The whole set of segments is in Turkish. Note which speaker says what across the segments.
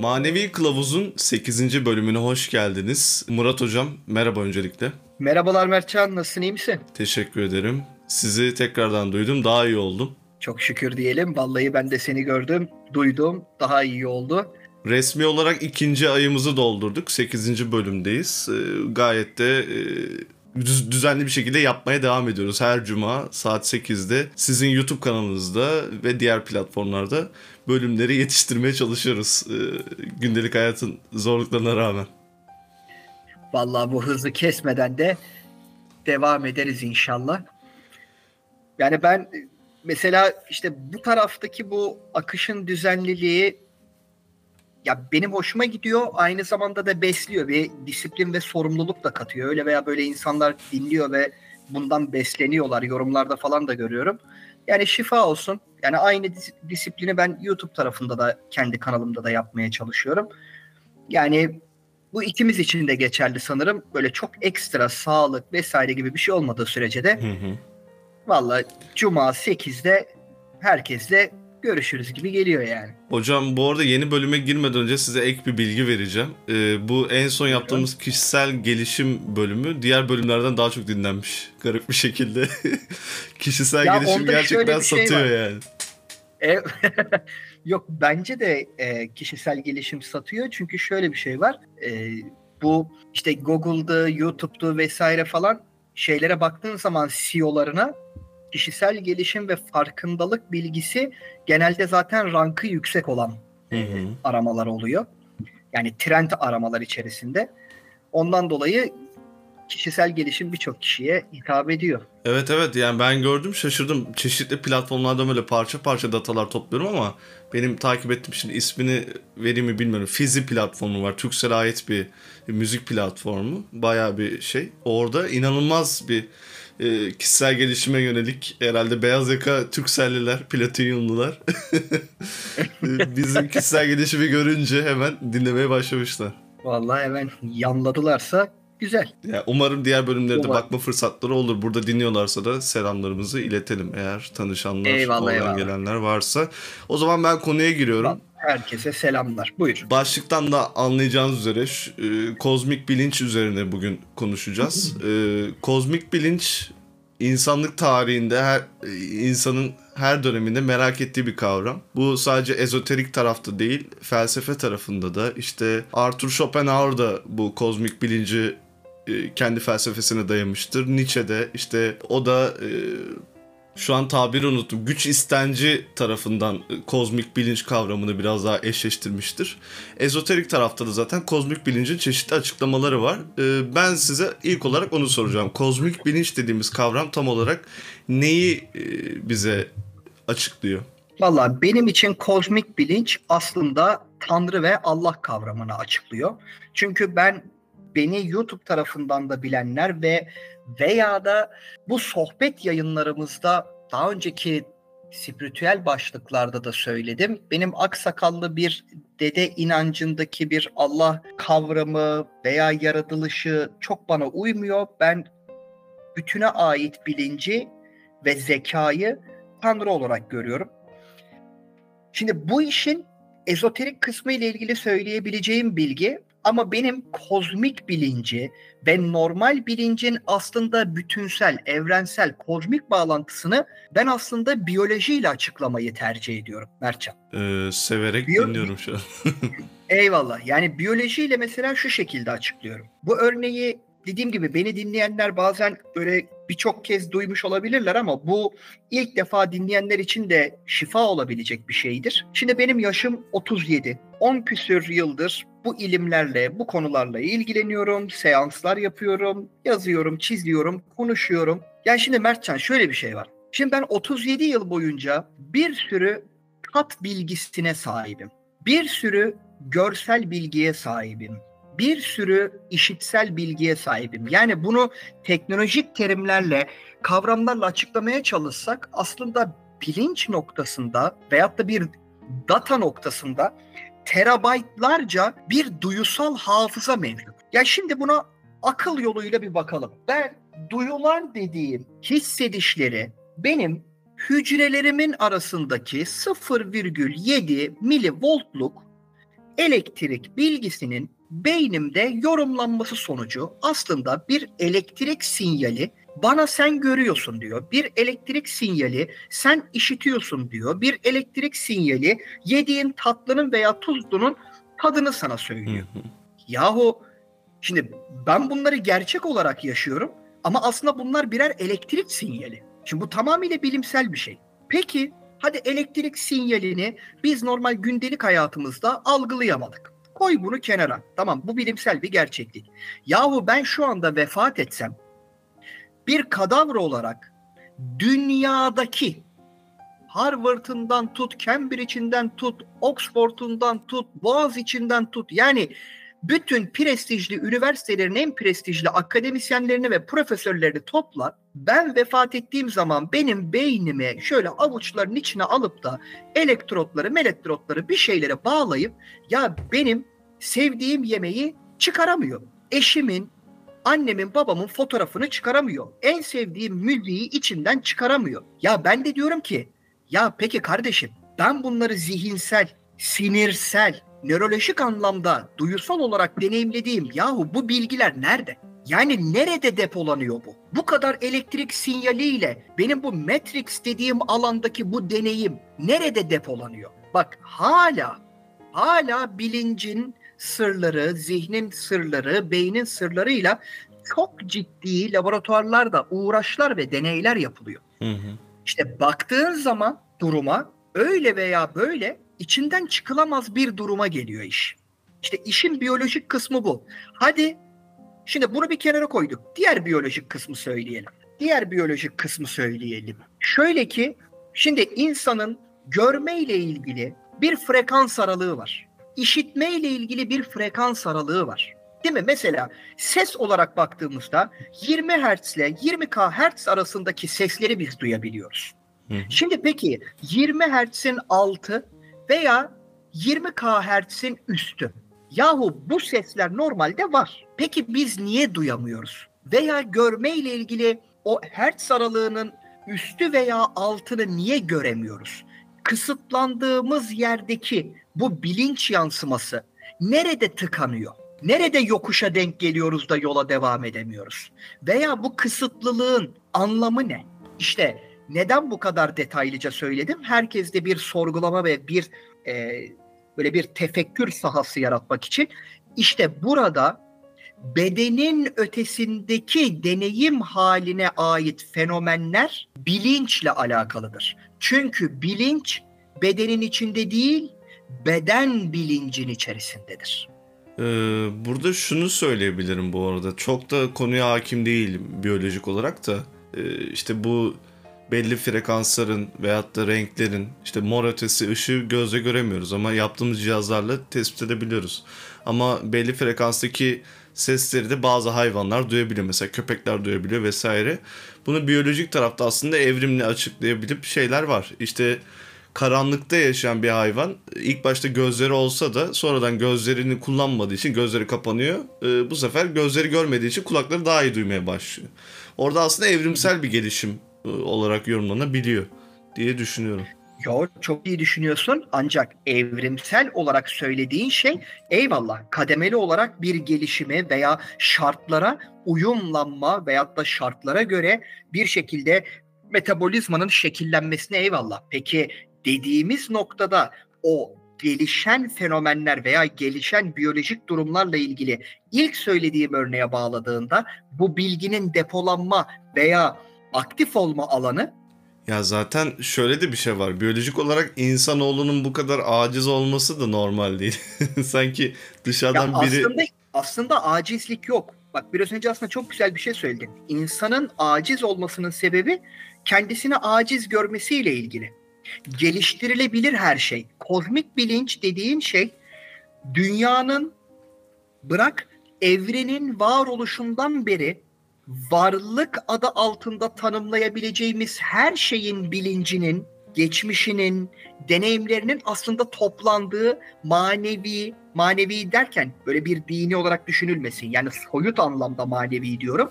Speaker 1: Manevi Kılavuz'un 8. bölümüne hoş geldiniz. Murat Hocam merhaba öncelikle.
Speaker 2: Merhabalar Mertcan, nasılsın, iyi misin?
Speaker 1: Teşekkür ederim. Sizi tekrardan duydum, daha iyi oldum.
Speaker 2: Çok şükür diyelim. Vallahi ben de seni gördüm, duydum, daha iyi oldu.
Speaker 1: Resmi olarak ikinci ayımızı doldurduk. 8. bölümdeyiz. Ee, gayet de e, düz, düzenli bir şekilde yapmaya devam ediyoruz. Her cuma saat 8'de sizin YouTube kanalınızda ve diğer platformlarda bölümleri yetiştirmeye çalışıyoruz. E, gündelik hayatın zorluklarına rağmen.
Speaker 2: Vallahi bu hızı kesmeden de devam ederiz inşallah. Yani ben mesela işte bu taraftaki bu akışın düzenliliği ya benim hoşuma gidiyor. Aynı zamanda da besliyor. Bir disiplin ve sorumluluk da katıyor. Öyle veya böyle insanlar dinliyor ve bundan besleniyorlar. Yorumlarda falan da görüyorum. Yani şifa olsun. Yani aynı disiplini ben YouTube tarafında da kendi kanalımda da yapmaya çalışıyorum. Yani bu ikimiz için de geçerli sanırım. Böyle çok ekstra sağlık vesaire gibi bir şey olmadığı sürece de hı hı. valla Cuma 8'de herkesle görüşürüz gibi geliyor yani.
Speaker 1: Hocam bu arada yeni bölüme girmeden önce size ek bir bilgi vereceğim. Ee, bu en son yaptığımız kişisel gelişim bölümü diğer bölümlerden daha çok dinlenmiş. Garip bir şekilde. kişisel ya gelişim gerçekten şey satıyor var. yani.
Speaker 2: E, yok bence de e, kişisel gelişim satıyor çünkü şöyle bir şey var. E, bu işte Google'da, YouTube'da vesaire falan şeylere baktığın zaman CEO'larına kişisel gelişim ve farkındalık bilgisi genelde zaten rankı yüksek olan hı hı. aramalar oluyor. Yani trend aramalar içerisinde. Ondan dolayı kişisel gelişim birçok kişiye hitap ediyor.
Speaker 1: Evet evet yani ben gördüm şaşırdım. Çeşitli platformlardan böyle parça parça datalar topluyorum ama benim takip ettiğim şimdi ismini vereyim mi bilmiyorum. Fizi platformu var. Türkcell'e ait bir, bir müzik platformu. Baya bir şey. Orada inanılmaz bir e, kişisel gelişime yönelik herhalde beyaz yaka Türkcelliler, platinyumlular bizim kişisel gelişimi görünce hemen dinlemeye başlamışlar.
Speaker 2: Vallahi hemen yanladılarsa güzel.
Speaker 1: Ya umarım diğer bölümlerde umarım. bakma fırsatları olur. Burada dinliyorlarsa da selamlarımızı iletelim eğer tanışanlar, eyvallah, eyvallah. gelenler varsa. O zaman ben konuya giriyorum.
Speaker 2: Herkese selamlar. Buyur.
Speaker 1: Başlıktan da anlayacağınız üzere e, kozmik bilinç üzerine bugün konuşacağız. e, kozmik bilinç insanlık tarihinde her insanın her döneminde merak ettiği bir kavram. Bu sadece ezoterik tarafta değil, felsefe tarafında da işte Arthur Schopenhauer da bu kozmik bilinci e, kendi felsefesine dayamıştır. Nietzsche de işte o da e, şu an tabiri unuttum. Güç istenci tarafından e, kozmik bilinç kavramını biraz daha eşleştirmiştir. Ezoterik tarafta da zaten kozmik bilincin çeşitli açıklamaları var. E, ben size ilk olarak onu soracağım. Kozmik bilinç dediğimiz kavram tam olarak neyi e, bize açıklıyor?
Speaker 2: Valla benim için kozmik bilinç aslında Tanrı ve Allah kavramını açıklıyor. Çünkü ben beni YouTube tarafından da bilenler ve veya da bu sohbet yayınlarımızda daha önceki spiritüel başlıklarda da söyledim. Benim aksakallı bir dede inancındaki bir Allah kavramı veya yaratılışı çok bana uymuyor. Ben bütüne ait bilinci ve zekayı Tanrı olarak görüyorum. Şimdi bu işin ezoterik kısmı ile ilgili söyleyebileceğim bilgi ama benim kozmik bilinci ve normal bilincin aslında bütünsel, evrensel, kozmik bağlantısını ben aslında biyolojiyle açıklamayı tercih ediyorum Mertcan.
Speaker 1: Ee, severek Biyo- dinliyorum şu an.
Speaker 2: Eyvallah. Yani biyolojiyle mesela şu şekilde açıklıyorum. Bu örneği dediğim gibi beni dinleyenler bazen böyle birçok kez duymuş olabilirler ama bu ilk defa dinleyenler için de şifa olabilecek bir şeydir. Şimdi benim yaşım 37. 10 küsür yıldır bu ilimlerle, bu konularla ilgileniyorum, seanslar yapıyorum, yazıyorum, çiziyorum, konuşuyorum. Yani şimdi Mertcan şöyle bir şey var. Şimdi ben 37 yıl boyunca bir sürü kat bilgisine sahibim. Bir sürü görsel bilgiye sahibim bir sürü işitsel bilgiye sahibim. Yani bunu teknolojik terimlerle, kavramlarla açıklamaya çalışsak aslında bilinç noktasında veyahut da bir data noktasında terabaytlarca bir duyusal hafıza mevcut. Ya şimdi buna akıl yoluyla bir bakalım. Ben duyular dediğim hissedişleri benim hücrelerimin arasındaki 0,7 milivoltluk elektrik bilgisinin beynimde yorumlanması sonucu aslında bir elektrik sinyali bana sen görüyorsun diyor. Bir elektrik sinyali sen işitiyorsun diyor. Bir elektrik sinyali yediğin tatlının veya tuzlunun tadını sana söylüyor. Yahu şimdi ben bunları gerçek olarak yaşıyorum ama aslında bunlar birer elektrik sinyali. Şimdi bu tamamıyla bilimsel bir şey. Peki hadi elektrik sinyalini biz normal gündelik hayatımızda algılayamadık. Koy bunu kenara. Tamam bu bilimsel bir gerçeklik. Yahu ben şu anda vefat etsem bir kadavra olarak dünyadaki Harvard'ından tut, Cambridge'inden tut, Oxford'undan tut, Boğaziçi'nden tut yani bütün prestijli üniversitelerin en prestijli akademisyenlerini ve profesörlerini topla. Ben vefat ettiğim zaman benim beynime şöyle avuçların içine alıp da elektrotları, melektrotları bir şeylere bağlayıp ya benim sevdiğim yemeği çıkaramıyor. Eşimin, annemin, babamın fotoğrafını çıkaramıyor. En sevdiğim müziği içinden çıkaramıyor. Ya ben de diyorum ki ya peki kardeşim ben bunları zihinsel, sinirsel, nörolojik anlamda duyusal olarak deneyimlediğim yahu bu bilgiler nerede? Yani nerede depolanıyor bu? Bu kadar elektrik sinyaliyle benim bu Matrix dediğim alandaki bu deneyim nerede depolanıyor? Bak hala hala bilincin sırları, zihnin sırları, beynin sırlarıyla çok ciddi laboratuvarlarda uğraşlar ve deneyler yapılıyor. Hı hı. İşte baktığın zaman duruma öyle veya böyle içinden çıkılamaz bir duruma geliyor iş. İşte işin biyolojik kısmı bu. Hadi şimdi bunu bir kenara koyduk. Diğer biyolojik kısmı söyleyelim. Diğer biyolojik kısmı söyleyelim. Şöyle ki şimdi insanın görme ile ilgili bir frekans aralığı var. İşitme ile ilgili bir frekans aralığı var. Değil mi? Mesela ses olarak baktığımızda 20 Hz ile 20K Hz arasındaki sesleri biz duyabiliyoruz. Hı. Şimdi peki 20 Hz'in altı veya 20 kHz'in üstü. Yahu bu sesler normalde var. Peki biz niye duyamıyoruz? Veya görme ile ilgili o hertz aralığının üstü veya altını niye göremiyoruz? Kısıtlandığımız yerdeki bu bilinç yansıması nerede tıkanıyor? Nerede yokuşa denk geliyoruz da yola devam edemiyoruz? Veya bu kısıtlılığın anlamı ne? İşte neden bu kadar detaylıca söyledim? Herkeste bir sorgulama ve bir e, böyle bir tefekkür sahası yaratmak için. İşte burada bedenin ötesindeki deneyim haline ait fenomenler bilinçle alakalıdır. Çünkü bilinç bedenin içinde değil, beden bilincin içerisindedir.
Speaker 1: Ee, burada şunu söyleyebilirim bu arada. Çok da konuya hakim değilim biyolojik olarak da. Ee, işte bu belli frekansların veyahut da renklerin işte mor ötesi ışığı gözle göremiyoruz ama yaptığımız cihazlarla tespit edebiliyoruz. Ama belli frekanstaki sesleri de bazı hayvanlar duyabiliyor. Mesela köpekler duyabiliyor vesaire. Bunu biyolojik tarafta aslında evrimle açıklayabilip şeyler var. İşte karanlıkta yaşayan bir hayvan ilk başta gözleri olsa da sonradan gözlerini kullanmadığı için gözleri kapanıyor. Ee, bu sefer gözleri görmediği için kulakları daha iyi duymaya başlıyor. Orada aslında evrimsel bir gelişim e, olarak yorumlanabiliyor diye düşünüyorum.
Speaker 2: Yo çok iyi düşünüyorsun ancak evrimsel olarak söylediğin şey eyvallah kademeli olarak bir gelişime veya şartlara uyumlanma veyahut da şartlara göre bir şekilde metabolizmanın şekillenmesine eyvallah. Peki dediğimiz noktada o gelişen fenomenler veya gelişen biyolojik durumlarla ilgili ilk söylediğim örneğe bağladığında bu bilginin depolanma veya aktif olma alanı.
Speaker 1: Ya zaten şöyle de bir şey var. Biyolojik olarak insanoğlunun bu kadar aciz olması da normal değil. Sanki dışarıdan ya biri...
Speaker 2: Aslında, aslında acizlik yok. Bak biraz önce aslında çok güzel bir şey söyledin. İnsanın aciz olmasının sebebi kendisini aciz görmesiyle ilgili. Geliştirilebilir her şey. Kozmik bilinç dediğin şey dünyanın bırak evrenin varoluşundan beri varlık adı altında tanımlayabileceğimiz her şeyin bilincinin, geçmişinin, deneyimlerinin aslında toplandığı manevi, manevi derken böyle bir dini olarak düşünülmesin. Yani soyut anlamda manevi diyorum.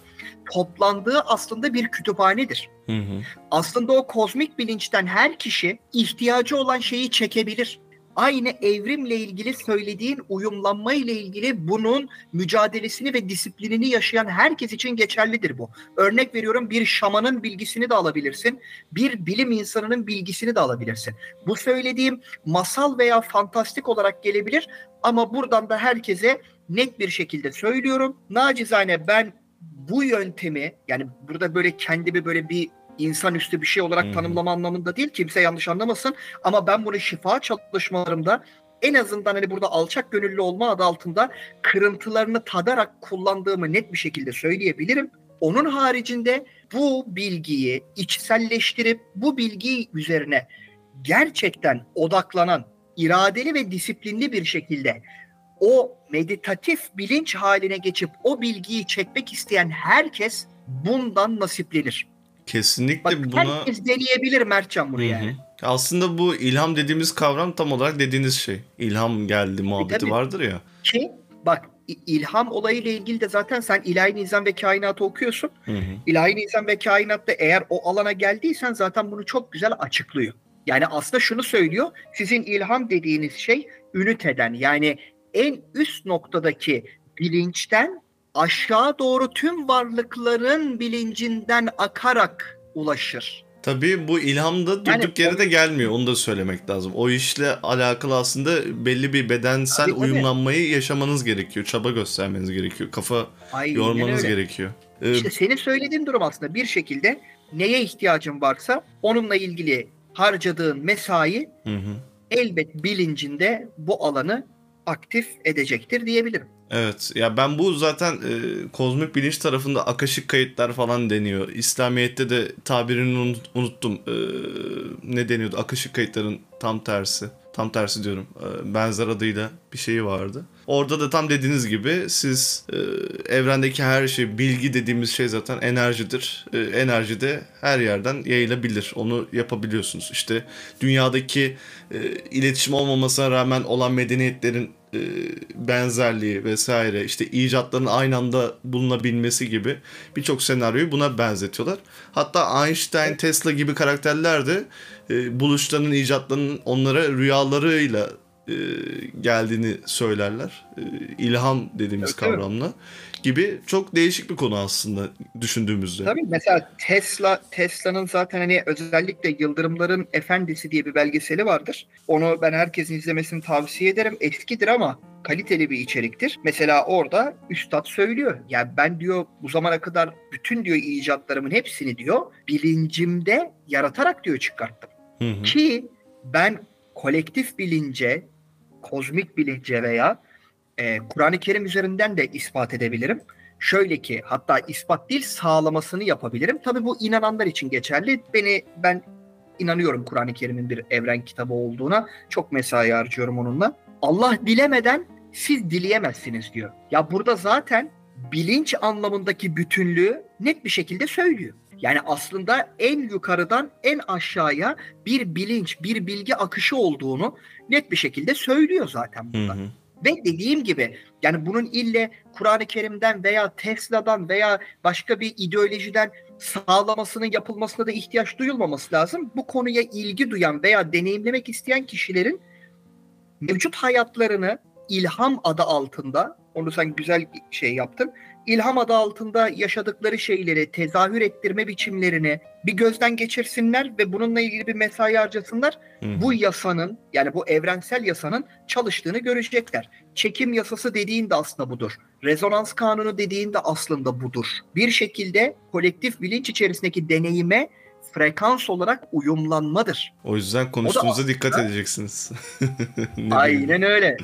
Speaker 2: Toplandığı aslında bir kütüphanedir. Hı hı. Aslında o kozmik bilinçten her kişi ihtiyacı olan şeyi çekebilir. Aynı evrimle ilgili söylediğin uyumlanma ile ilgili bunun mücadelesini ve disiplinini yaşayan herkes için geçerlidir bu. Örnek veriyorum bir şamanın bilgisini de alabilirsin. Bir bilim insanının bilgisini de alabilirsin. Bu söylediğim masal veya fantastik olarak gelebilir ama buradan da herkese net bir şekilde söylüyorum. Nacizane ben bu yöntemi yani burada böyle kendimi böyle bir insanüstü bir şey olarak hmm. tanımlama anlamında değil kimse yanlış anlamasın ama ben bunu şifa çalışmalarımda en azından hani burada alçak gönüllü olma adı altında kırıntılarını tadarak kullandığımı net bir şekilde söyleyebilirim. Onun haricinde bu bilgiyi içselleştirip bu bilgi üzerine gerçekten odaklanan, iradeli ve disiplinli bir şekilde o meditatif bilinç haline geçip o bilgiyi çekmek isteyen herkes bundan nasiplenir.
Speaker 1: Kesinlikle Bak, buna...
Speaker 2: Herkes deneyebilir Mertcan bunu Hı-hı. yani.
Speaker 1: Aslında bu ilham dediğimiz kavram tam olarak dediğiniz şey. İlham geldi muhabbeti e, vardır ya.
Speaker 2: Ki bak ilham olayıyla ilgili de zaten sen ilahi nizam ve kainatı okuyorsun. Hı hı. İlahi nizam ve kainatta eğer o alana geldiysen zaten bunu çok güzel açıklıyor. Yani aslında şunu söylüyor. Sizin ilham dediğiniz şey üniteden yani en üst noktadaki bilinçten aşağı doğru tüm varlıkların bilincinden akarak ulaşır.
Speaker 1: Tabii bu ilham da durduk yani, yere de gelmiyor. Onu da söylemek lazım. O işle alakalı aslında belli bir bedensel tabii, uyumlanmayı tabii. yaşamanız gerekiyor. Çaba göstermeniz gerekiyor. Kafa Aynen yormanız öyle. gerekiyor.
Speaker 2: Ee, işte senin söylediğin durum aslında bir şekilde neye ihtiyacın varsa onunla ilgili harcadığın mesai hı hı. elbet bilincinde bu alanı aktif edecektir diyebilirim.
Speaker 1: Evet ya ben bu zaten e, kozmik bilinç tarafında akaşık kayıtlar falan deniyor. İslamiyet'te de tabirini unuttum. E, ne deniyordu? Akaşık kayıtların tam tersi. Tam tersi diyorum. E, benzer adıyla bir şeyi vardı. Orada da tam dediğiniz gibi siz e, evrendeki her şey, bilgi dediğimiz şey zaten enerjidir. E, enerji de her yerden yayılabilir. Onu yapabiliyorsunuz. İşte dünyadaki e, iletişim olmamasına rağmen olan medeniyetlerin e, benzerliği vesaire işte icatların aynı anda bulunabilmesi gibi birçok senaryoyu buna benzetiyorlar. Hatta Einstein, Tesla gibi karakterler de e, buluşlarının, icatlarının onlara rüyalarıyla e, geldiğini söylerler. E, ilham dediğimiz evet, kavramla. Evet gibi çok değişik bir konu aslında düşündüğümüzde.
Speaker 2: Tabii mesela Tesla Tesla'nın zaten hani özellikle Yıldırımların Efendisi diye bir belgeseli vardır. Onu ben herkesin izlemesini tavsiye ederim. Eskidir ama kaliteli bir içeriktir. Mesela orada üstad söylüyor. Yani ben diyor bu zamana kadar bütün diyor icatlarımın hepsini diyor bilincimde yaratarak diyor çıkarttım. Hı hı. Ki ben kolektif bilince, kozmik bilince veya e, Kur'an-ı Kerim üzerinden de ispat edebilirim. Şöyle ki hatta ispat değil sağlamasını yapabilirim. Tabii bu inananlar için geçerli. Beni ben inanıyorum Kur'an-ı Kerim'in bir evren kitabı olduğuna. Çok mesai harcıyorum onunla. Allah dilemeden siz dileyemezsiniz diyor. Ya burada zaten bilinç anlamındaki bütünlüğü net bir şekilde söylüyor. Yani aslında en yukarıdan en aşağıya bir bilinç, bir bilgi akışı olduğunu net bir şekilde söylüyor zaten burada. Hı hı. Ve dediğim gibi yani bunun ille Kur'an-ı Kerim'den veya Tesla'dan veya başka bir ideolojiden sağlamasının yapılmasına da ihtiyaç duyulmaması lazım. Bu konuya ilgi duyan veya deneyimlemek isteyen kişilerin mevcut hayatlarını ilham adı altında onu sen güzel şey yaptın ilham adı altında yaşadıkları şeyleri, tezahür ettirme biçimlerini bir gözden geçirsinler ve bununla ilgili bir mesai harcasınlar. Hı. Bu yasanın yani bu evrensel yasanın çalıştığını görecekler. Çekim yasası dediğin de aslında budur. Rezonans kanunu dediğin de aslında budur. Bir şekilde kolektif bilinç içerisindeki deneyime frekans olarak uyumlanmadır.
Speaker 1: O yüzden konuştuğunuza dikkat edeceksiniz.
Speaker 2: Aynen öyle.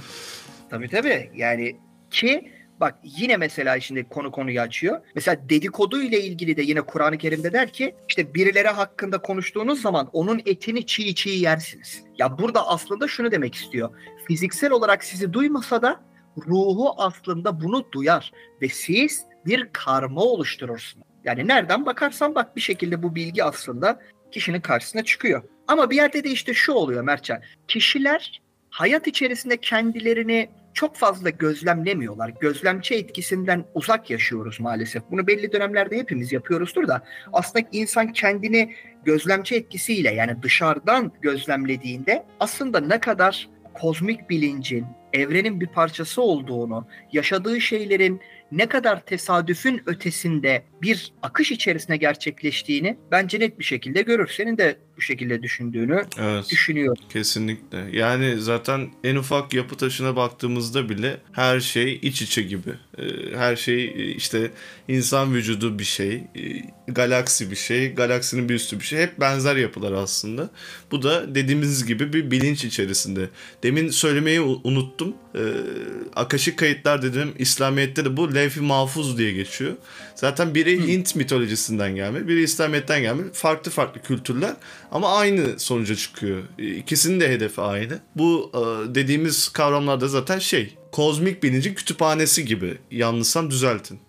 Speaker 2: Tabii tabii. Yani ki Bak yine mesela şimdi konu konuyu açıyor. Mesela dedikodu ile ilgili de yine Kur'an-ı Kerim'de der ki işte birileri hakkında konuştuğunuz zaman onun etini çiğ çiğ yersiniz. Ya burada aslında şunu demek istiyor. Fiziksel olarak sizi duymasa da ruhu aslında bunu duyar ve siz bir karma oluşturursunuz. Yani nereden bakarsan bak bir şekilde bu bilgi aslında kişinin karşısına çıkıyor. Ama bir yerde de işte şu oluyor Mertcan. Kişiler hayat içerisinde kendilerini çok fazla gözlemlemiyorlar. Gözlemci etkisinden uzak yaşıyoruz maalesef. Bunu belli dönemlerde hepimiz yapıyoruzdur da aslında insan kendini gözlemci etkisiyle yani dışarıdan gözlemlediğinde aslında ne kadar kozmik bilincin, evrenin bir parçası olduğunu, yaşadığı şeylerin ne kadar tesadüfün ötesinde bir akış içerisinde gerçekleştiğini bence net bir şekilde görür. Senin de bu şekilde düşündüğünü evet, düşünüyorum.
Speaker 1: Kesinlikle. Yani zaten en ufak yapı taşına baktığımızda bile her şey iç içe gibi. Ee, her şey e, işte insan vücudu bir şey, e, galaksi bir şey, galaksinin bir üstü bir şey. Hep benzer yapılar aslında. Bu da dediğimiz gibi bir bilinç içerisinde. Demin söylemeyi unuttum. Ee, Akaşik kayıtlar dedim İslamiyet'te de bu levh-i mahfuz diye geçiyor. Zaten biri Hint mitolojisinden gelme, biri İslamiyet'ten gelme. Farklı farklı kültürler ama aynı sonuca çıkıyor. İkisinin de hedefi aynı. Bu e, dediğimiz kavramlarda zaten şey, kozmik bilincin kütüphanesi gibi. Yanlışsam düzeltin.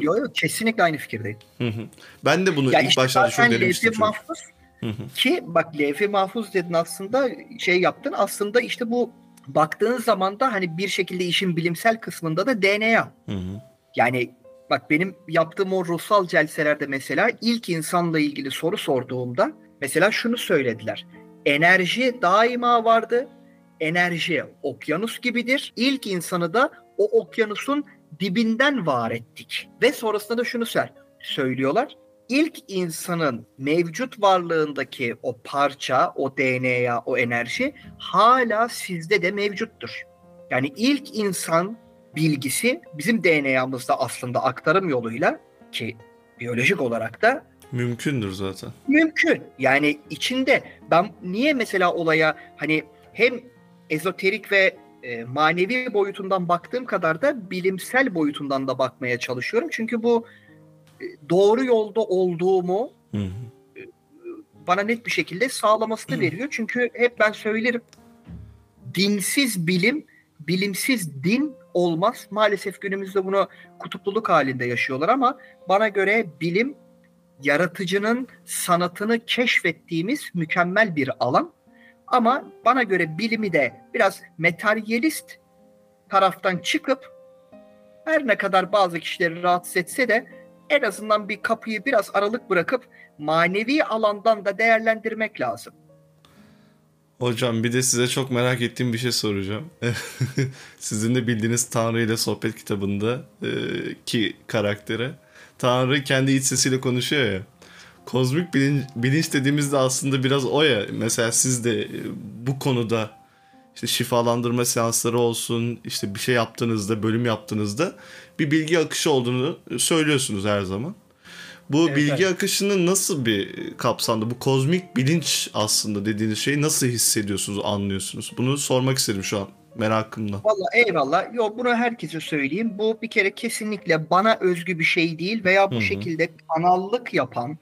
Speaker 2: Yok yok kesinlikle aynı fikirdeyim.
Speaker 1: Hı hı. Ben de bunu ya ilk işte başlarda çok denemiştim.
Speaker 2: Mahfuz, hı hı. Ki bak levh mahfuz dedin aslında şey yaptın aslında işte bu baktığın zaman da hani bir şekilde işin bilimsel kısmında da DNA. Hı hı. Yani bak benim yaptığım o ruhsal celselerde mesela ilk insanla ilgili soru sorduğumda mesela şunu söylediler. Enerji daima vardı. Enerji okyanus gibidir. İlk insanı da o okyanusun dibinden var ettik. Ve sonrasında da şunu söylüyorlar. İlk insanın mevcut varlığındaki o parça, o DNA, o enerji hala sizde de mevcuttur. Yani ilk insan bilgisi bizim DNA'mızda aslında aktarım yoluyla ki biyolojik olarak da
Speaker 1: mümkündür zaten.
Speaker 2: Mümkün. Yani içinde ben niye mesela olaya hani hem ezoterik ve e, manevi boyutundan baktığım kadar da bilimsel boyutundan da bakmaya çalışıyorum. Çünkü bu e, doğru yolda olduğumu hı hı. E, bana net bir şekilde sağlamasını hı. veriyor. Çünkü hep ben söylerim dinsiz bilim, bilimsiz din olmaz. Maalesef günümüzde bunu kutupluluk halinde yaşıyorlar ama bana göre bilim yaratıcının sanatını keşfettiğimiz mükemmel bir alan. Ama bana göre bilimi de biraz materyalist taraftan çıkıp her ne kadar bazı kişileri rahatsız etse de en azından bir kapıyı biraz aralık bırakıp manevi alandan da değerlendirmek lazım.
Speaker 1: Hocam bir de size çok merak ettiğim bir şey soracağım. Sizin de bildiğiniz Tanrı ile Sohbet kitabında e, ki karaktere Tanrı kendi iç sesiyle konuşuyor ya. Kozmik bilinç, bilinç dediğimizde aslında biraz o ya. Mesela siz de e, bu konuda işte şifalandırma seansları olsun, işte bir şey yaptığınızda, bölüm yaptığınızda bir bilgi akışı olduğunu söylüyorsunuz her zaman. Bu evet, bilgi evet. akışının nasıl bir kapsamda, bu kozmik bilinç aslında dediğiniz şeyi nasıl hissediyorsunuz, anlıyorsunuz? Bunu sormak istedim şu an merakımla.
Speaker 2: Valla eyvallah. Yok bunu herkese söyleyeyim. Bu bir kere kesinlikle bana özgü bir şey değil veya bu Hı-hı. şekilde kanallık yapan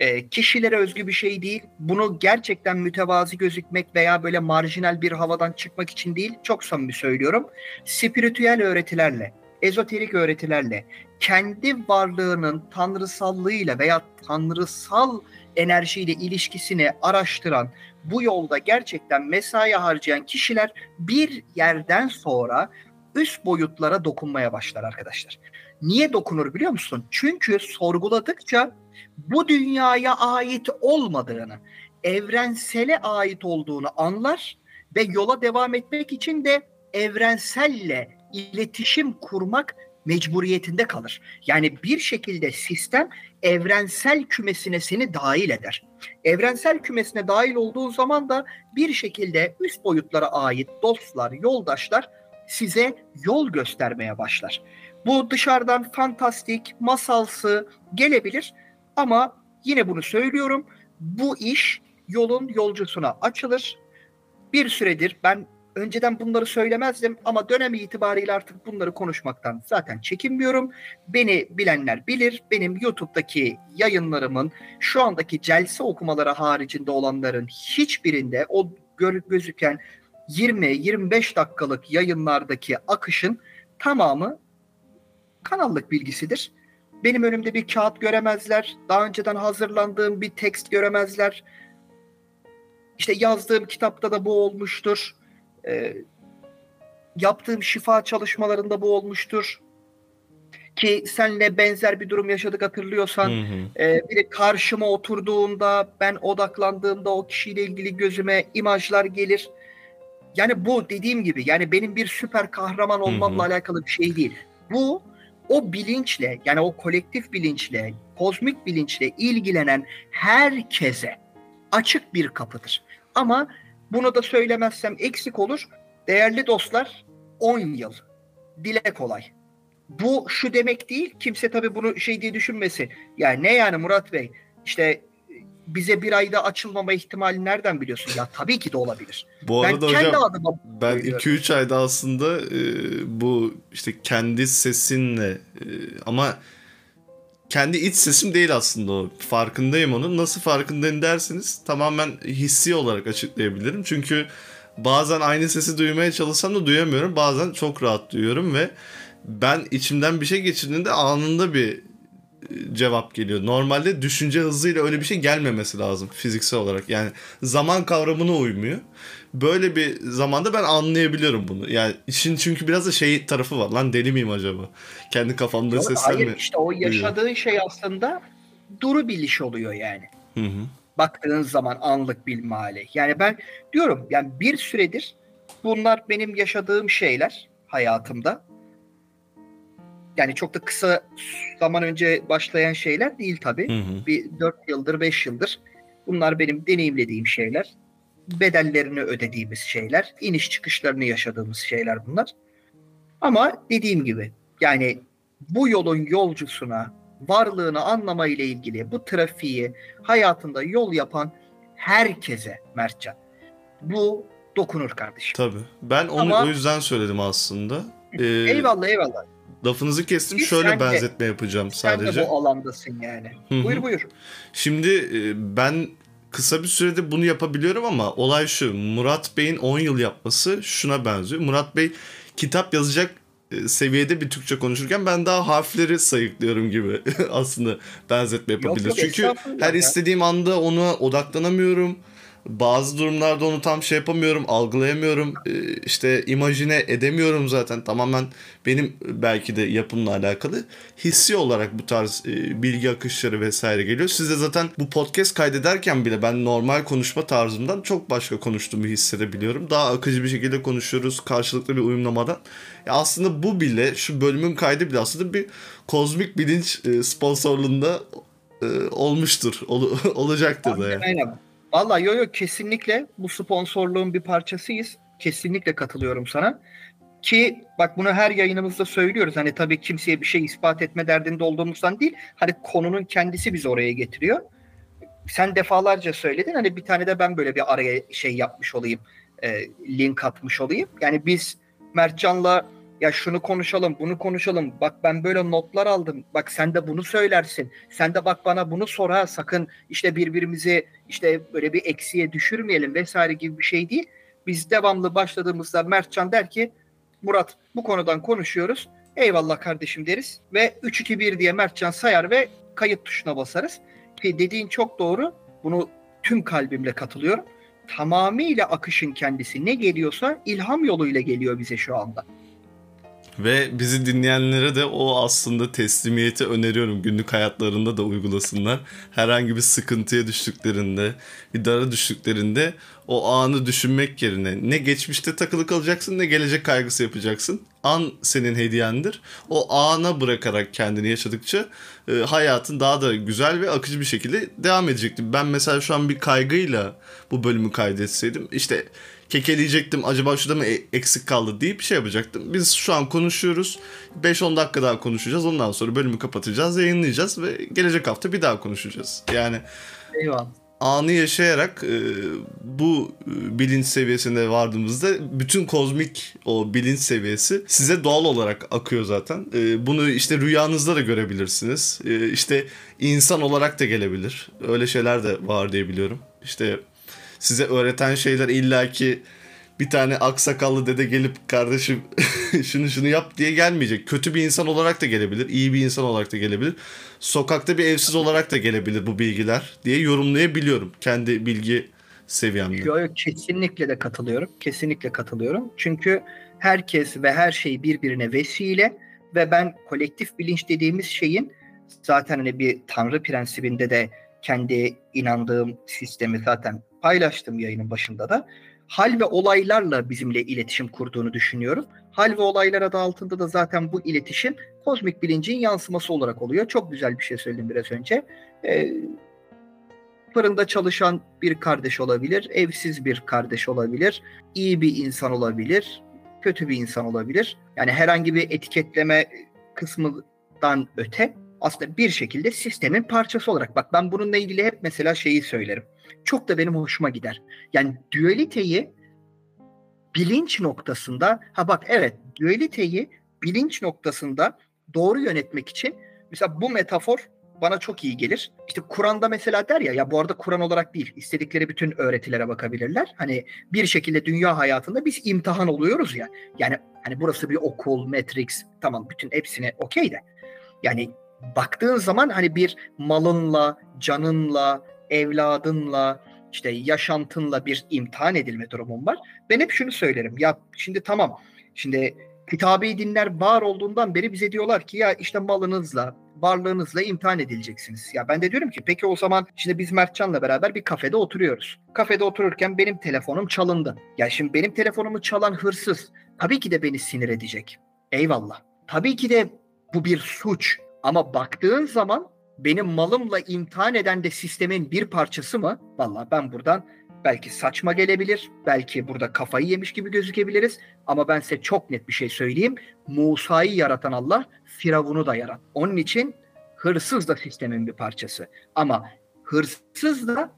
Speaker 2: e, kişilere özgü bir şey değil. Bunu gerçekten mütevazi gözükmek veya böyle marjinal bir havadan çıkmak için değil. Çok samimi söylüyorum. Spiritüel öğretilerle, ezoterik öğretilerle, kendi varlığının tanrısallığıyla veya tanrısal enerjiyle ilişkisini araştıran, bu yolda gerçekten mesai harcayan kişiler bir yerden sonra üst boyutlara dokunmaya başlar arkadaşlar. Niye dokunur biliyor musun? Çünkü sorguladıkça bu dünyaya ait olmadığını, evrensele ait olduğunu anlar ve yola devam etmek için de evrenselle iletişim kurmak mecburiyetinde kalır. Yani bir şekilde sistem evrensel kümesine seni dahil eder. Evrensel kümesine dahil olduğun zaman da bir şekilde üst boyutlara ait dostlar, yoldaşlar size yol göstermeye başlar. Bu dışarıdan fantastik, masalsı gelebilir ama yine bunu söylüyorum. Bu iş yolun yolcusuna açılır. Bir süredir ben önceden bunları söylemezdim ama dönem itibariyle artık bunları konuşmaktan zaten çekinmiyorum. Beni bilenler bilir. Benim YouTube'daki yayınlarımın şu andaki celse okumaları haricinde olanların hiçbirinde o gözüken 20-25 dakikalık yayınlardaki akışın tamamı kanallık bilgisidir. Benim önümde bir kağıt göremezler. Daha önceden hazırlandığım bir tekst göremezler. İşte yazdığım kitapta da bu olmuştur. E, yaptığım şifa çalışmalarında bu olmuştur. Ki senle benzer bir durum yaşadık hatırlıyorsan. Hı hı. E, biri karşıma oturduğunda ben odaklandığımda o kişiyle ilgili gözüme imajlar gelir. yani bu dediğim gibi yani benim bir süper kahraman olmamla Hı-hı. alakalı bir şey değil. Bu o bilinçle yani o kolektif bilinçle, kozmik bilinçle ilgilenen herkese açık bir kapıdır. Ama bunu da söylemezsem eksik olur. Değerli dostlar 10 yıl. Dile kolay. Bu şu demek değil. Kimse tabii bunu şey diye düşünmesin. Yani ne yani Murat Bey? İşte bize bir ayda açılmama ihtimali nereden biliyorsun? Ya tabii ki de olabilir.
Speaker 1: Bu ben arada hocam ben 2-3 ayda aslında e, bu işte kendi sesinle e, ama kendi iç sesim değil aslında o. Farkındayım onun. Nasıl farkındayım derseniz tamamen hissi olarak açıklayabilirim. Çünkü bazen aynı sesi duymaya çalışsam da duyamıyorum. Bazen çok rahat duyuyorum ve ben içimden bir şey geçirdiğinde anında bir cevap geliyor. Normalde düşünce hızıyla öyle bir şey gelmemesi lazım fiziksel olarak. Yani zaman kavramına uymuyor. Böyle bir zamanda ben anlayabiliyorum bunu. Yani işin çünkü biraz da şey tarafı var. Lan deli miyim acaba? Kendi kafamda sesler hayır,
Speaker 2: işte o yaşadığın duyuyor? şey aslında duru biliş oluyor yani. Hı hı. Baktığın zaman anlık bilme hali. Yani ben diyorum yani bir süredir bunlar benim yaşadığım şeyler hayatımda yani çok da kısa zaman önce başlayan şeyler değil tabii. Hı hı. Bir 4 yıldır 5 yıldır bunlar benim deneyimlediğim şeyler. Bedellerini ödediğimiz şeyler. iniş çıkışlarını yaşadığımız şeyler bunlar. Ama dediğim gibi yani bu yolun yolcusuna varlığını anlama ile ilgili bu trafiği hayatında yol yapan herkese Mertcan bu dokunur kardeşim.
Speaker 1: Tabii. Ben onu Ama, o yüzden söyledim aslında.
Speaker 2: Ee, eyvallah eyvallah.
Speaker 1: Lafınızı kestim. Biz Şöyle benzetme de, yapacağım sadece. Sen
Speaker 2: de bu alandasın yani. Hı-hı. Buyur buyur.
Speaker 1: Şimdi e, ben kısa bir sürede bunu yapabiliyorum ama olay şu. Murat Bey'in 10 yıl yapması şuna benziyor. Murat Bey kitap yazacak e, seviyede bir Türkçe konuşurken ben daha harfleri sayıklıyorum gibi aslında benzetme yapabiliriz. Yok, yok, Çünkü her ya. istediğim anda ona odaklanamıyorum bazı durumlarda onu tam şey yapamıyorum, algılayamıyorum. Ee, işte imajine edemiyorum zaten. Tamamen benim belki de yapımla alakalı. Hissi olarak bu tarz e, bilgi akışları vesaire geliyor. Siz de zaten bu podcast kaydederken bile ben normal konuşma tarzımdan çok başka konuştuğumu hissedebiliyorum. Daha akıcı bir şekilde konuşuyoruz karşılıklı bir uyumlamadan. Ya aslında bu bile şu bölümün kaydı bile aslında bir kozmik bilinç e, sponsorluğunda e, olmuştur. Ol, olacaktır da yani.
Speaker 2: Aynen. Vallahi yo yo kesinlikle bu sponsorluğun bir parçasıyız. Kesinlikle katılıyorum sana. Ki bak bunu her yayınımızda söylüyoruz. Hani tabii kimseye bir şey ispat etme derdinde olduğumuzdan değil. Hani konunun kendisi bizi oraya getiriyor. Sen defalarca söyledin. Hani bir tane de ben böyle bir araya şey yapmış olayım. E, link atmış olayım. Yani biz Mertcan'la ya şunu konuşalım, bunu konuşalım. Bak ben böyle notlar aldım. Bak sen de bunu söylersin. Sen de bak bana bunu sor ha. Sakın işte birbirimizi işte böyle bir eksiye düşürmeyelim vesaire gibi bir şey değil. Biz devamlı başladığımızda Mertcan der ki Murat bu konudan konuşuyoruz. Eyvallah kardeşim deriz ve 3-2-1 diye Mertcan sayar ve kayıt tuşuna basarız. Ki dediğin çok doğru. Bunu tüm kalbimle katılıyorum. Tamamıyla akışın kendisi ne geliyorsa ilham yoluyla geliyor bize şu anda.
Speaker 1: Ve bizi dinleyenlere de o aslında teslimiyeti öneriyorum. Günlük hayatlarında da uygulasınlar. Herhangi bir sıkıntıya düştüklerinde, bir dara düştüklerinde o anı düşünmek yerine ne geçmişte takılı kalacaksın ne gelecek kaygısı yapacaksın. An senin hediyendir. O ana bırakarak kendini yaşadıkça e, hayatın daha da güzel ve akıcı bir şekilde devam edecektir. Ben mesela şu an bir kaygıyla bu bölümü kaydetseydim işte kekeleyecektim acaba şurada mı e, eksik kaldı deyip şey yapacaktım. Biz şu an konuşuyoruz. 5-10 dakika daha konuşacağız. Ondan sonra bölümü kapatacağız, yayınlayacağız ve gelecek hafta bir daha konuşacağız. Yani
Speaker 2: Eyvallah.
Speaker 1: Anı yaşayarak e, bu e, bilinç seviyesine vardığımızda bütün kozmik o bilinç seviyesi size doğal olarak akıyor zaten. E, bunu işte rüyanızda da görebilirsiniz. E, işte insan olarak da gelebilir. Öyle şeyler de var diye biliyorum. İşte size öğreten şeyler illaki bir tane aksakallı dede gelip kardeşim şunu şunu yap diye gelmeyecek. Kötü bir insan olarak da gelebilir, iyi bir insan olarak da gelebilir. Sokakta bir evsiz olarak da gelebilir bu bilgiler diye yorumlayabiliyorum kendi bilgi seviyemde.
Speaker 2: Yok yok kesinlikle de katılıyorum. Kesinlikle katılıyorum. Çünkü herkes ve her şey birbirine vesile ve ben kolektif bilinç dediğimiz şeyin zaten hani bir tanrı prensibinde de kendi inandığım sistemi zaten paylaştım yayının başında da. Hal ve olaylarla bizimle iletişim kurduğunu düşünüyorum. Hal ve olaylar adı altında da zaten bu iletişim kozmik bilincin yansıması olarak oluyor. Çok güzel bir şey söyledim biraz önce. Ee, fırında çalışan bir kardeş olabilir, evsiz bir kardeş olabilir, iyi bir insan olabilir, kötü bir insan olabilir. Yani herhangi bir etiketleme kısmından öte aslında bir şekilde sistemin parçası olarak. Bak ben bununla ilgili hep mesela şeyi söylerim. Çok da benim hoşuma gider. Yani dualiteyi bilinç noktasında ha bak evet dualiteyi bilinç noktasında doğru yönetmek için mesela bu metafor bana çok iyi gelir. İşte Kur'an'da mesela der ya ya bu arada Kur'an olarak değil istedikleri bütün öğretilere bakabilirler. Hani bir şekilde dünya hayatında biz imtihan oluyoruz ya. Yani hani burası bir okul, Matrix tamam bütün hepsine okey de. Yani baktığın zaman hani bir malınla, canınla, evladınla, işte yaşantınla bir imtihan edilme durumun var. Ben hep şunu söylerim. Ya şimdi tamam. Şimdi kitabi dinler var olduğundan beri bize diyorlar ki ya işte malınızla, varlığınızla imtihan edileceksiniz. Ya ben de diyorum ki peki o zaman şimdi biz Mertcan'la beraber bir kafede oturuyoruz. Kafede otururken benim telefonum çalındı. Ya şimdi benim telefonumu çalan hırsız tabii ki de beni sinir edecek. Eyvallah. Tabii ki de bu bir suç. Ama baktığın zaman benim malımla imtihan eden de sistemin bir parçası mı? Valla ben buradan belki saçma gelebilir, belki burada kafayı yemiş gibi gözükebiliriz ama ben size çok net bir şey söyleyeyim. Musa'yı yaratan Allah, Firavun'u da yarat. Onun için hırsız da sistemin bir parçası. Ama hırsız da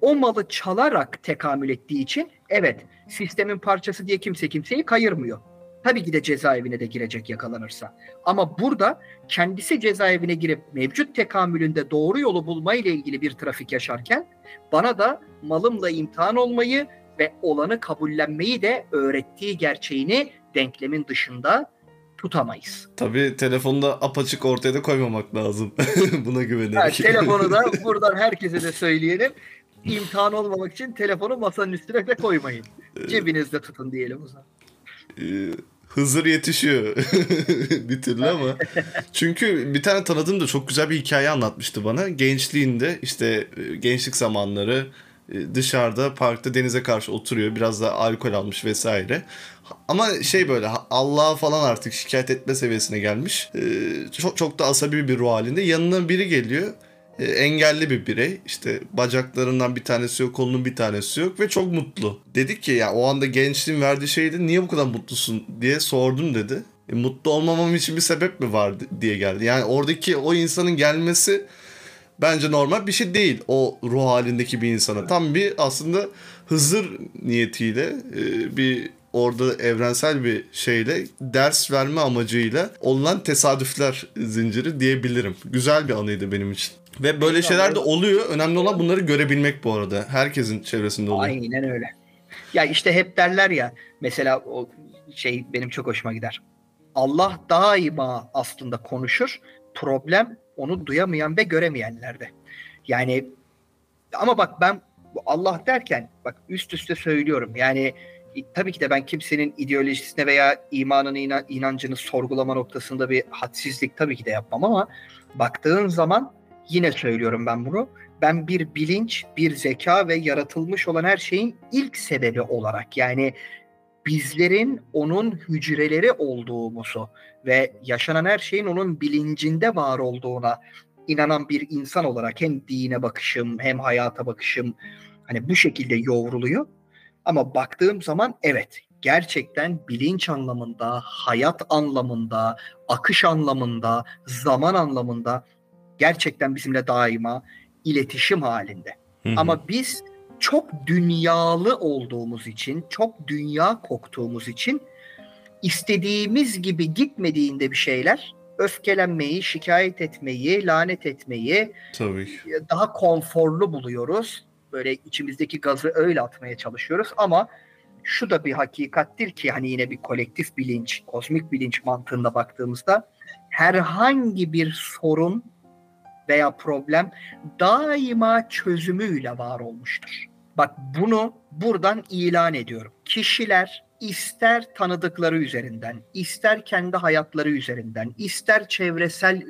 Speaker 2: o malı çalarak tekamül ettiği için evet sistemin parçası diye kimse kimseyi kayırmıyor. Tabii ki de cezaevine de girecek yakalanırsa. Ama burada kendisi cezaevine girip mevcut tekamülünde doğru yolu bulma ile ilgili bir trafik yaşarken bana da malımla imtihan olmayı ve olanı kabullenmeyi de öğrettiği gerçeğini denklemin dışında tutamayız.
Speaker 1: Tabii telefonu da apaçık ortaya da koymamak lazım. Buna güvenerek.
Speaker 2: Evet, telefonu da buradan herkese de söyleyelim. İmtihan olmamak için telefonu masanın üstüne de koymayın. Cebinizde tutun diyelim o zaman.
Speaker 1: Hızır yetişiyor bir türlü ama. Çünkü bir tane tanıdığım da çok güzel bir hikaye anlatmıştı bana. Gençliğinde işte e, gençlik zamanları e, dışarıda parkta denize karşı oturuyor. Biraz da alkol almış vesaire. Ama şey böyle Allah'a falan artık şikayet etme seviyesine gelmiş. E, çok çok da asabi bir ruh halinde. Yanına biri geliyor e, engelli bir birey. İşte bacaklarından bir tanesi yok, kolunun bir tanesi yok ve çok mutlu. Dedik ki ya o anda gençliğin verdiği şeydi niye bu kadar mutlusun diye sordum dedi. E, mutlu olmamam için bir sebep mi var diye geldi. Yani oradaki o insanın gelmesi bence normal bir şey değil o ruh halindeki bir insana. Tam bir aslında Hızır niyetiyle e, bir orada evrensel bir şeyle ders verme amacıyla olunan tesadüfler zinciri diyebilirim. Güzel bir anıydı benim için. Ve böyle şeyler de oluyor. Önemli olan bunları görebilmek bu arada. Herkesin çevresinde oluyor.
Speaker 2: Aynen öyle. Ya işte hep derler ya mesela o şey benim çok hoşuma gider. Allah daima aslında konuşur. Problem onu duyamayan ve göremeyenlerde. Yani ama bak ben Allah derken bak üst üste söylüyorum. Yani tabii ki de ben kimsenin ideolojisine veya imanını inancını sorgulama noktasında bir hadsizlik tabii ki de yapmam ama baktığın zaman Yine söylüyorum ben bunu. Ben bir bilinç, bir zeka ve yaratılmış olan her şeyin ilk sebebi olarak yani bizlerin onun hücreleri olduğumuzu ve yaşanan her şeyin onun bilincinde var olduğuna inanan bir insan olarak hem dine bakışım hem hayata bakışım hani bu şekilde yoğruluyor. Ama baktığım zaman evet gerçekten bilinç anlamında, hayat anlamında, akış anlamında, zaman anlamında gerçekten bizimle daima iletişim halinde. Hı hı. Ama biz çok dünyalı olduğumuz için, çok dünya koktuğumuz için istediğimiz gibi gitmediğinde bir şeyler öfkelenmeyi, şikayet etmeyi, lanet etmeyi
Speaker 1: Tabii.
Speaker 2: daha konforlu buluyoruz. Böyle içimizdeki gazı öyle atmaya çalışıyoruz ama şu da bir hakikattir ki hani yine bir kolektif bilinç, kozmik bilinç mantığında baktığımızda herhangi bir sorun veya problem daima çözümüyle var olmuştur. Bak bunu buradan ilan ediyorum. Kişiler, ister tanıdıkları üzerinden, ister kendi hayatları üzerinden, ister çevresel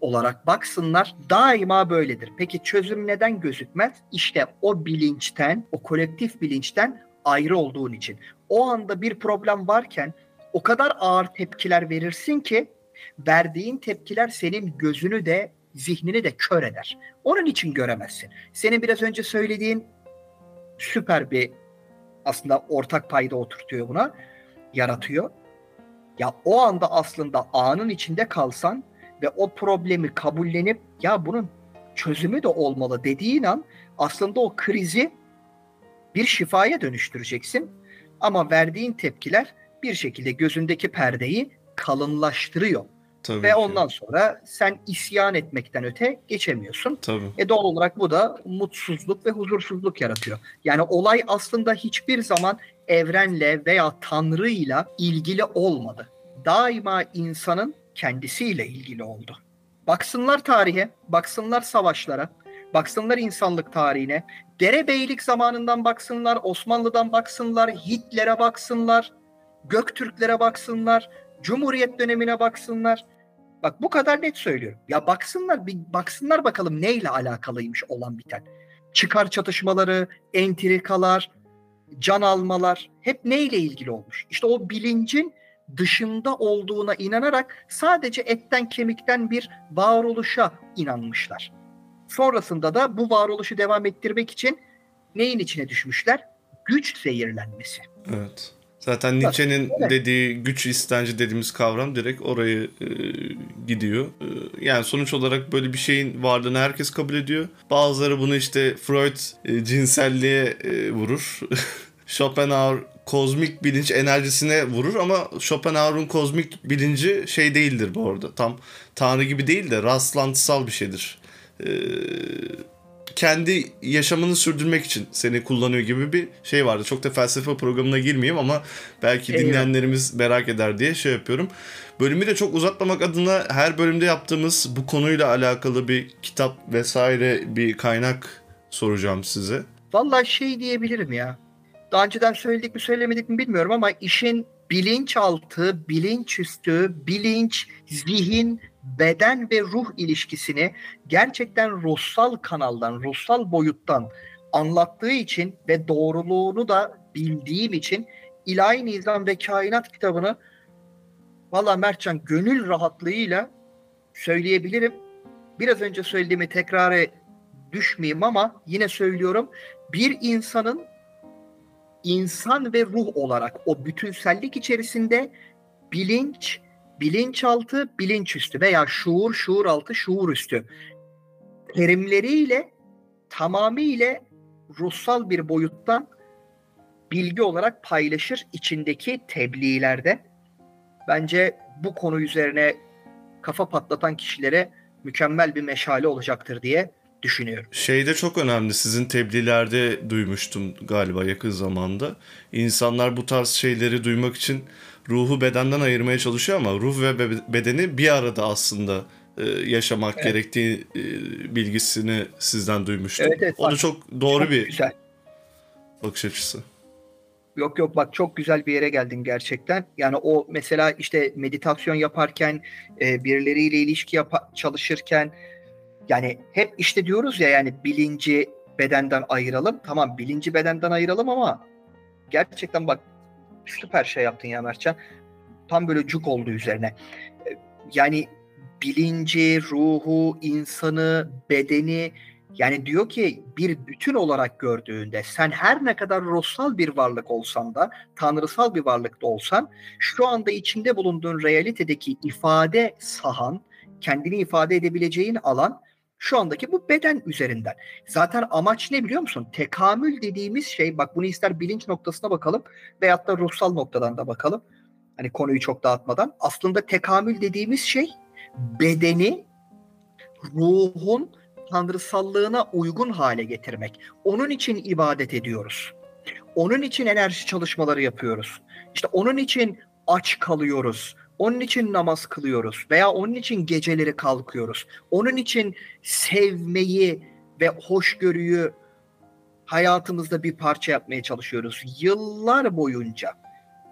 Speaker 2: olarak baksınlar daima böyledir. Peki çözüm neden gözükmez? İşte o bilinçten, o kolektif bilinçten ayrı olduğun için. O anda bir problem varken o kadar ağır tepkiler verirsin ki verdiğin tepkiler senin gözünü de zihnini de kör eder. Onun için göremezsin. Senin biraz önce söylediğin süper bir aslında ortak payda oturtuyor buna. Yaratıyor. Ya o anda aslında anın içinde kalsan ve o problemi kabullenip ya bunun çözümü de olmalı dediğin an aslında o krizi bir şifaya dönüştüreceksin. Ama verdiğin tepkiler bir şekilde gözündeki perdeyi kalınlaştırıyor. Tabii Ve ki. ondan sonra sen isyan etmekten öte geçemiyorsun.
Speaker 1: Tabii.
Speaker 2: E doğal olarak bu da mutsuzluk ve huzursuzluk yaratıyor. Yani olay aslında hiçbir zaman evrenle veya tanrıyla ilgili olmadı. Daima insanın kendisiyle ilgili oldu. Baksınlar tarihe, baksınlar savaşlara, baksınlar insanlık tarihine, derebeylik zamanından baksınlar, Osmanlı'dan baksınlar, Hitler'e baksınlar, Göktürklere baksınlar, Cumhuriyet dönemine baksınlar. Bak bu kadar net söylüyorum. Ya baksınlar bir baksınlar bakalım neyle alakalıymış olan biten. Çıkar çatışmaları, entrikalar, can almalar hep neyle ilgili olmuş? İşte o bilincin dışında olduğuna inanarak sadece etten kemikten bir varoluşa inanmışlar. Sonrasında da bu varoluşu devam ettirmek için neyin içine düşmüşler? Güç zehirlenmesi.
Speaker 1: Evet. Zaten Nietzsche'nin dediği güç istenci dediğimiz kavram direkt orayı e, gidiyor. E, yani sonuç olarak böyle bir şeyin varlığını herkes kabul ediyor. Bazıları bunu işte Freud e, cinselliğe e, vurur. Schopenhauer kozmik bilinç enerjisine vurur ama Schopenhauer'un kozmik bilinci şey değildir bu arada. Tam tanrı gibi değil de rastlantısal bir şeydir. Ee, kendi yaşamını sürdürmek için seni kullanıyor gibi bir şey vardı. Çok da felsefe programına girmeyeyim ama belki Eyvallah. dinleyenlerimiz merak eder diye şey yapıyorum. Bölümü de çok uzatmamak adına her bölümde yaptığımız bu konuyla alakalı bir kitap vesaire bir kaynak soracağım size.
Speaker 2: Vallahi şey diyebilirim ya. Daha önceden söyledik mi söylemedik mi bilmiyorum ama işin bilinçaltı, bilinçüstü, bilinç, zihin, beden ve ruh ilişkisini gerçekten ruhsal kanaldan, ruhsal boyuttan anlattığı için ve doğruluğunu da bildiğim için İlahi Nizam ve Kainat kitabını valla Mertcan gönül rahatlığıyla söyleyebilirim. Biraz önce söylediğimi tekrara düşmeyeyim ama yine söylüyorum. Bir insanın insan ve ruh olarak o bütünsellik içerisinde bilinç, bilinçaltı, bilinçüstü veya şuur, şuur altı, şuur üstü terimleriyle tamamıyla ruhsal bir boyuttan bilgi olarak paylaşır içindeki tebliğlerde. Bence bu konu üzerine kafa patlatan kişilere mükemmel bir meşale olacaktır diye düşünüyorum.
Speaker 1: Şeyde çok önemli sizin tebliğlerde duymuştum galiba yakın zamanda. İnsanlar bu tarz şeyleri duymak için ruhu bedenden ayırmaya çalışıyor ama ruh ve bedeni bir arada aslında e, yaşamak evet. gerektiği e, bilgisini sizden duymuştum. Evet, evet, o da çok doğru çok bir güzel. bakış açısı.
Speaker 2: Yok yok bak çok güzel bir yere geldin gerçekten. Yani o mesela işte meditasyon yaparken, e, birileriyle ilişki yap- çalışırken yani hep işte diyoruz ya yani bilinci bedenden ayıralım. Tamam bilinci bedenden ayıralım ama gerçekten bak süper şey yaptın ya Mertcan. Tam böyle cuk oldu üzerine. Ee, yani bilinci, ruhu, insanı, bedeni yani diyor ki bir bütün olarak gördüğünde sen her ne kadar ruhsal bir varlık olsan da tanrısal bir varlık da olsan şu anda içinde bulunduğun realitedeki ifade sahan, kendini ifade edebileceğin alan şu andaki bu beden üzerinden. Zaten amaç ne biliyor musun? Tekamül dediğimiz şey bak bunu ister bilinç noktasına bakalım veyahut da ruhsal noktadan da bakalım. Hani konuyu çok dağıtmadan. Aslında tekamül dediğimiz şey bedeni ruhun tanrısallığına uygun hale getirmek. Onun için ibadet ediyoruz. Onun için enerji çalışmaları yapıyoruz. İşte onun için aç kalıyoruz. Onun için namaz kılıyoruz veya onun için geceleri kalkıyoruz. Onun için sevmeyi ve hoşgörüyü hayatımızda bir parça yapmaya çalışıyoruz. Yıllar boyunca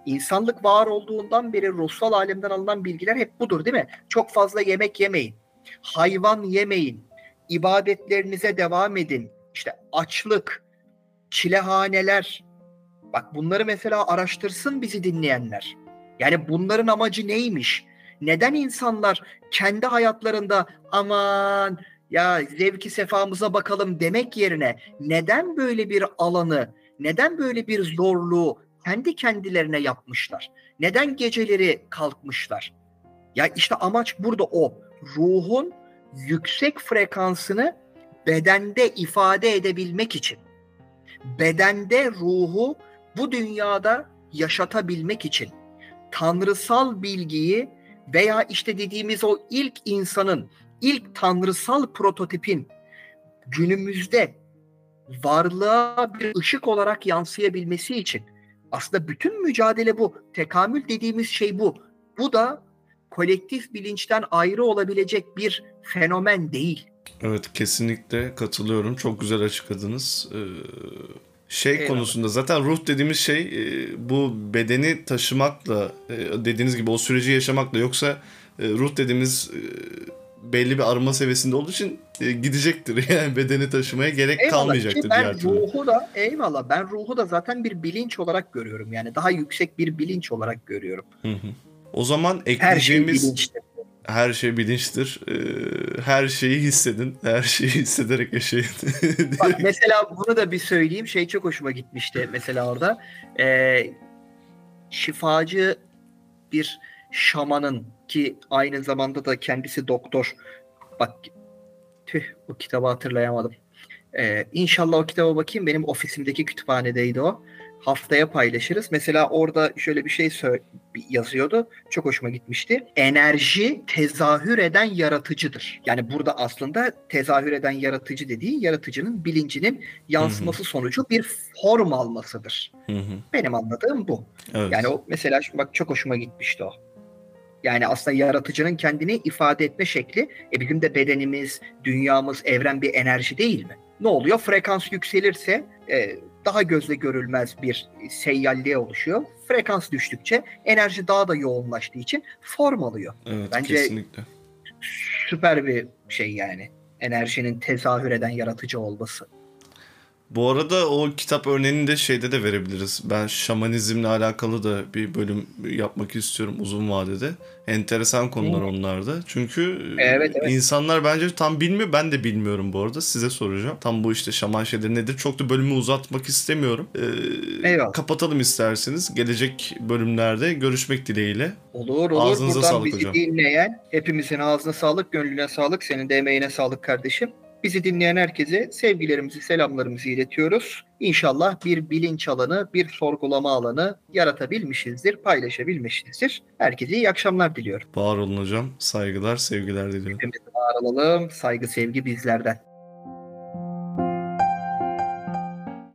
Speaker 2: İnsanlık var olduğundan beri ruhsal alemden alınan bilgiler hep budur değil mi? Çok fazla yemek yemeyin. Hayvan yemeyin. ibadetlerinize devam edin. İşte açlık, çilehaneler. Bak bunları mesela araştırsın bizi dinleyenler. Yani bunların amacı neymiş? Neden insanlar kendi hayatlarında aman ya zevki sefamıza bakalım demek yerine neden böyle bir alanı, neden böyle bir zorluğu kendi kendilerine yapmışlar? Neden geceleri kalkmışlar? Ya işte amaç burada o. Ruhun yüksek frekansını bedende ifade edebilmek için. Bedende ruhu bu dünyada yaşatabilmek için. Tanrısal bilgiyi veya işte dediğimiz o ilk insanın, ilk tanrısal prototipin günümüzde varlığa bir ışık olarak yansıyabilmesi için aslında bütün mücadele bu. Tekamül dediğimiz şey bu. Bu da kolektif bilinçten ayrı olabilecek bir fenomen değil.
Speaker 1: Evet kesinlikle katılıyorum. Çok güzel açıkladınız. Ee, şey Eyvallah. konusunda zaten ruh dediğimiz şey e, bu bedeni taşımakla e, dediğiniz gibi o süreci yaşamakla yoksa e, ruh dediğimiz belli bir arınma seviyesinde olduğu için gidecektir. Yani bedeni taşımaya gerek eyvallah. kalmayacaktır
Speaker 2: Ki ben diğer türlü. ruhu da eyvallah ben ruhu da zaten bir bilinç olarak görüyorum. Yani daha yüksek bir bilinç olarak görüyorum. Hı hı.
Speaker 1: O zaman ekleyeceğimiz her şey her şey bilinçtir. Ee, her şeyi hissedin. Her şeyi hissederek yaşayın.
Speaker 2: Bak mesela bunu da bir söyleyeyim. Şey çok hoşuma gitmişti mesela orada. Ee, şifacı bir şamanın ki aynı zamanda da kendisi doktor. Bak tüh o kitabı hatırlayamadım. Ee, inşallah o kitaba bakayım. Benim ofisimdeki kütüphanedeydi o haftaya paylaşırız. Mesela orada şöyle bir şey yazıyordu. Çok hoşuma gitmişti. Enerji tezahür eden yaratıcıdır. Yani burada aslında tezahür eden yaratıcı dediği yaratıcının bilincinin yansıması Hı-hı. sonucu bir form almasıdır. Hı-hı. Benim anladığım bu. Evet. Yani o mesela bak çok hoşuma gitmişti o. Yani aslında yaratıcının kendini ifade etme şekli. E bizim de bedenimiz, dünyamız, evren bir enerji değil mi? Ne oluyor? Frekans yükselirse e, daha gözle görülmez bir seyyalliğe oluşuyor. Frekans düştükçe enerji daha da yoğunlaştığı için form alıyor.
Speaker 1: Evet, Bence kesinlikle.
Speaker 2: süper bir şey yani. Enerjinin tezahür eden yaratıcı olması.
Speaker 1: Bu arada o kitap örneğini de şeyde de verebiliriz. Ben şamanizmle alakalı da bir bölüm yapmak istiyorum uzun vadede. Enteresan konular onlar da. Çünkü evet, evet. insanlar bence tam bilmiyor. Ben de bilmiyorum bu arada. Size soracağım. Tam bu işte şaman şeyleri nedir? Çok da bölümü uzatmak istemiyorum. Ee, Eyvallah. Kapatalım isterseniz. Gelecek bölümlerde görüşmek dileğiyle.
Speaker 2: Olur olur. Ağzınıza Buradan sağlık bizi hocam. dinleyen hepimizin ağzına sağlık, gönlüne sağlık. Senin de emeğine sağlık kardeşim. Bizi dinleyen herkese sevgilerimizi, selamlarımızı iletiyoruz. İnşallah bir bilinç alanı, bir sorgulama alanı yaratabilmişizdir, paylaşabilmişizdir. Herkese iyi akşamlar diliyorum.
Speaker 1: Var olun hocam. Saygılar, sevgiler diliyorum.
Speaker 2: Var olalım. Saygı, sevgi bizlerden.